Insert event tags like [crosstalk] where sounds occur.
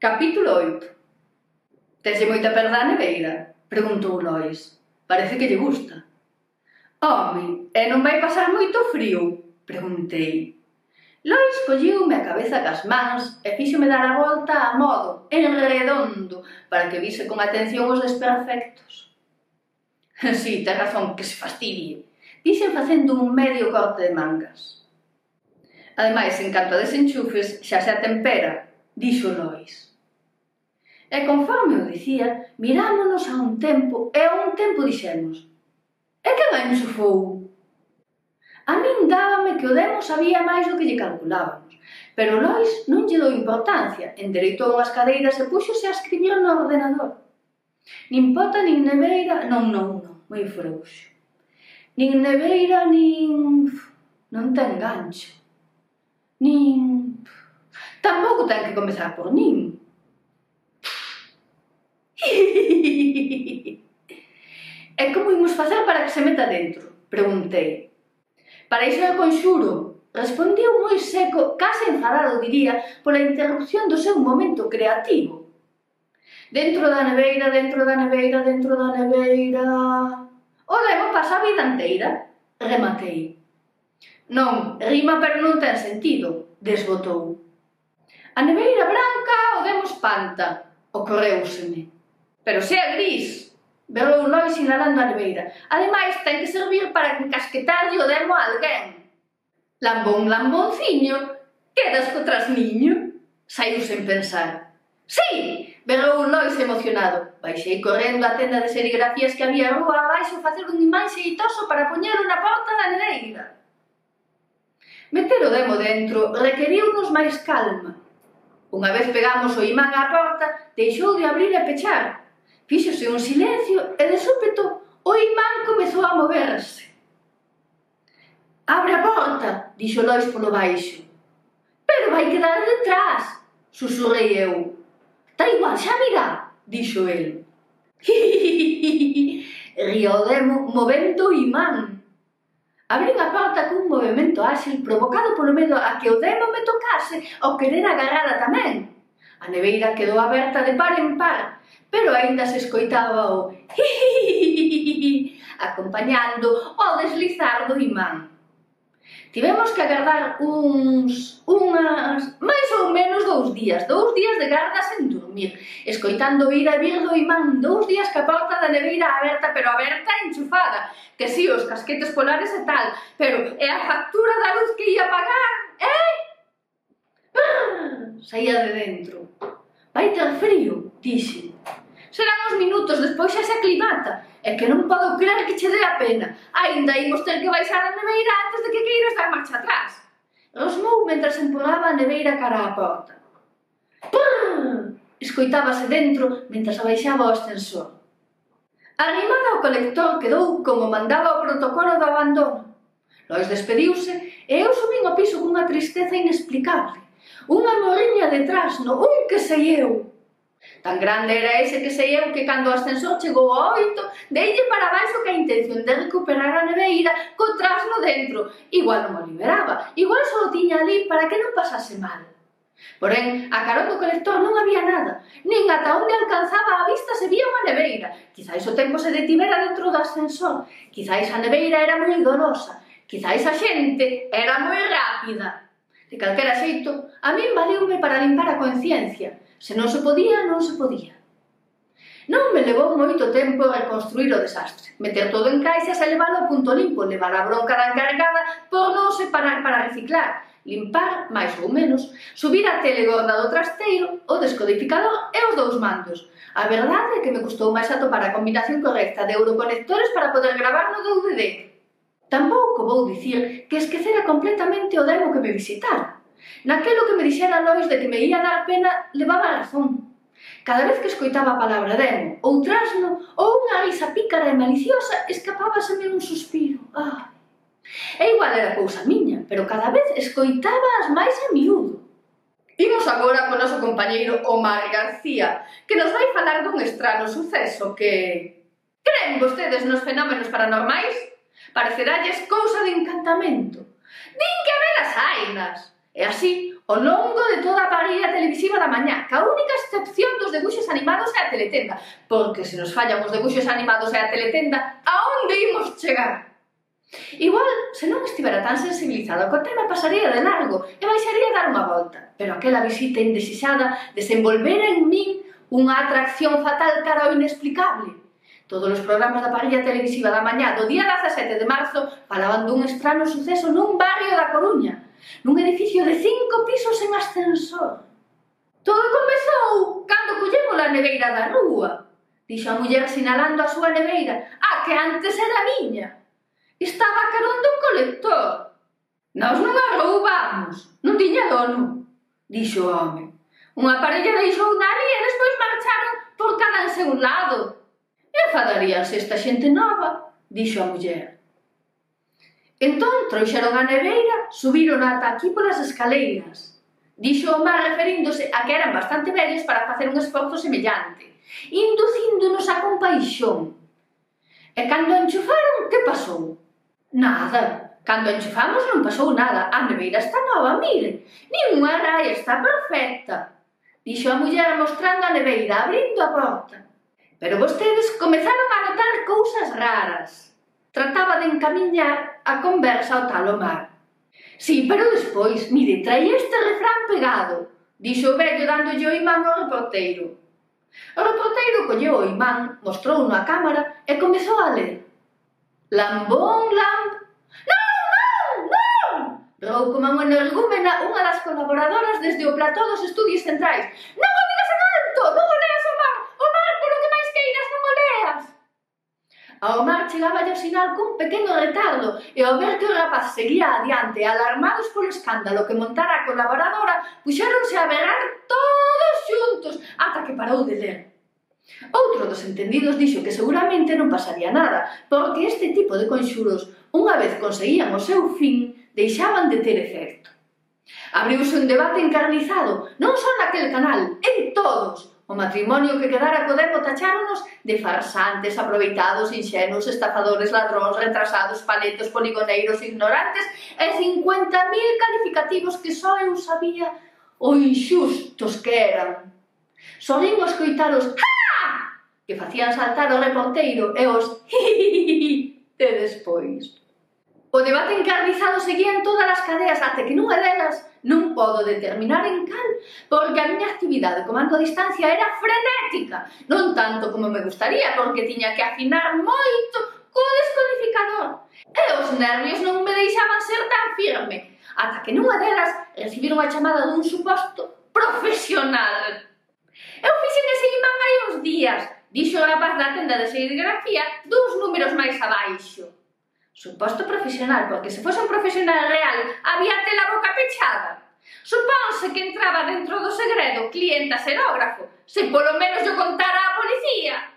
Capítulo 8 Tense moita perda a neveira? Preguntou Lois. Parece que lle gusta. Home, e non vai pasar moito frío? Preguntei. Lois colliume a cabeza cas mans e fíxome dar a volta a modo, en redondo, para que vise con atención os desperfectos. [laughs] Si, ten razón, que se fastidie. Dixen facendo un medio corte de mangas. Ademais, en canto a desenchufes, xa se atempera, dixo Lois. E conforme o dicía, mirámonos a un tempo e a un tempo dixemos E que ben sufou? A min dábame que o demo sabía máis do que lle calculábamos, pero Lois non lle dou importancia, endereitou as cadeiras e puxose a escribir no ordenador. Nin pota, nin neveira, non, non, non, moi frouxo. Nin neveira, nin... non ten gancho. Nin... Tampouco ten que comezar por nin. [laughs] e como imos facer para que se meta dentro? Preguntei. Para iso é conxuro, respondiu moi seco, case enfadado, diría, pola interrupción do seu momento creativo. Dentro da neveira, dentro da neveira, dentro da neveira... O levo pasa a vida inteira, rematei. Non, rima pero non ten sentido, desbotou. A neveira branca o demos panta, ocorreuseme pero sea gris. Velou Lois sinalando a neveira. Ademais, ten que servir para encasquetarlle o demo a alguén. Lambón, lambonciño, quedas co trasniño? Saiu sen pensar. Sí, velou Lois emocionado. Baixei correndo á tenda de serigrafías que había rúa abaixo facer un imán xeitoso para poñer unha porta na neveira. Meter o demo dentro requeriu-nos máis calma. Unha vez pegamos o imán á porta, deixou de abrir e pechar, Fíxose un silencio e de súpeto o imán comezou a moverse. Abre a porta, dixo Lois polo baixo. Pero vai quedar detrás, susurrei eu. Está igual, xa virá, dixo el. [laughs] Río demo movendo o imán. Abrín a porta cun movimento áxil provocado polo medo a que o demo me tocase ao querer agarrada tamén. A neveira quedou aberta de par en par, pero aínda se escoitaba o acompañando o deslizar do imán. Tivemos que agardar uns, unhas, máis ou menos dous días, dous días de garda sen dormir, escoitando ir e vir do imán, dous días que a porta da neveira aberta, pero aberta e enchufada, que si, sí, os casquetes polares e tal, pero é a factura da luz que ia pagar, saía de dentro. Vai ter frío, dixe. Serán uns minutos, despois xa se aclimata. É que non podo creer que che dé a pena. Ainda imos ter que baixar a neveira antes de que queiras dar marcha atrás. Rosmou mentre se empolaba a neveira cara á porta. Pum! Escoitábase dentro mentre se baixaba o ascensor. Arrimada ao colector quedou como mandaba o protocolo do abandono. Lois despediuse e eu subín ao piso cunha tristeza inexplicable. Unha morriña detrás, no un que sei eu. Tan grande era ese que sei eu que cando o ascensor chegou a oito, deille para baixo que a intención de recuperar a neveira co trasno dentro. Igual non o liberaba, igual só o tiña ali para que non pasase mal. Porén, a carón do colector non había nada, nin ata onde alcanzaba a vista se vía unha neveira. Quizáis o tempo se detivera dentro do ascensor, quizáis a neveira era moi dolosa, quizáis a xente era moi rápida. De calquera xeito, a min valeume para limpar a conciencia. Se non se podía, non se podía. Non me levou moito tempo a construir o desastre. Meter todo en caixas e leválo a punto limpo, levar a bronca da encargada por non separar para reciclar, limpar, máis ou menos, subir a telegorda do trasteiro, o descodificador e os dous mandos. A verdade é que me custou máis atopar a combinación correcta de euroconectores para poder gravar no DVD. Tampouco vou dicir que esquecera completamente o demo que me visitara. Naquelo que me dixera Lois de que me ia dar pena, levaba razón. Cada vez que escoitaba a palabra demo, ou trasno, ou unha risa pícara e maliciosa, escapábaseme un suspiro. Ah. E igual era cousa miña, pero cada vez escoitaba as máis a miúdo. Imos agora con noso compañeiro Omar García, que nos vai falar dun estrano suceso que... Creen vostedes nos fenómenos paranormais? Pareceralles cousa de encantamento. Din que a velas hainas. E así, ao longo de toda a parrilla televisiva da mañá, ca única excepción dos debuxos animados é a teletenda, porque se nos fallan os debuxos animados e a teletenda, a onde imos chegar? Igual, se non estivera tan sensibilizado co tema, pasaría de largo e baixaría a dar unha volta. Pero aquela visita indesixada desenvolvera en min unha atracción fatal cara ao inexplicable. Todos os programas da parrilla televisiva da mañá do día 17 de marzo falaban dun estrano suceso nun barrio da Coruña, nun edificio de cinco pisos sen ascensor. Todo comezou cando collemos a neveira da rúa, dixo a muller sinalando a súa neveira, a que antes era miña. Estaba carón dun colector. Nós non a roubamos, non tiña dono, dixo o home. Unha parella deixou na e despois marcharon por cada en seu lado, E esta xente nova, dixo a muller. Entón trouxeron a neveira, subiron ata aquí polas escaleiras. Dixo o mar referíndose a que eran bastante vellos para facer un esforzo semellante, inducíndonos a compaixón. E cando enchufaron, que pasou? Nada, Cando enchufamos non pasou nada, a neveira está nova, mire, nin unha raia está perfecta. Dixo a muller mostrando a neveira, abrindo a porta. Pero vostedes comezaron a notar cousas raras. Trataba de encamiñar a conversa ao tal Omar. Sí, pero despois, mire, traía este refrán pegado, dixo o vello dándolle o imán ao reporteiro. O reporteiro colleu o imán, mostrou na cámara e comezou a ler. Lambón, lamb... Non, non, non! Rou como monergúmena unha das colaboradoras desde o plató dos estudios centrais. Non Ao mar chegaba o sinal cun pequeno retardo e ao ver que o rapaz seguía adiante, alarmados polo escándalo que montara a colaboradora, puxéronse a berrar todos xuntos ata que parou de ler. Outro dos entendidos dixo que seguramente non pasaría nada, porque este tipo de conxuros, unha vez conseguían o seu fin, deixaban de ter efecto. Abriuse un debate encarnizado, non só naquel canal, en todos, O matrimonio que quedara co demo tacháronos de farsantes, aproveitados, inxenos, estafadores, ladróns, retrasados, paletos, poligoneiros, ignorantes e 50.000 calificativos que só eu sabía o inxustos que eran. Solín os coitaros ¡Ah! que facían saltar o reporteiro e os [laughs] de despois. O debate encarnizado seguía en todas as cadeas até que nunha delas non podo determinar en cal, porque a miña actividade como a distancia era frenética, non tanto como me gustaría, porque tiña que afinar moito co descodificador. E os nervios non me deixaban ser tan firme, ata que nunha delas recibir unha chamada dun suposto profesional. Eu fixen ese imán hai uns días, dixo o rapaz da tenda de serigrafía dous números máis abaixo. Suposto profesional, porque se fose un profesional real, había tela boca pechada. Supónse que entraba dentro do segredo clienta xerógrafo, se polo menos yo contara a policía.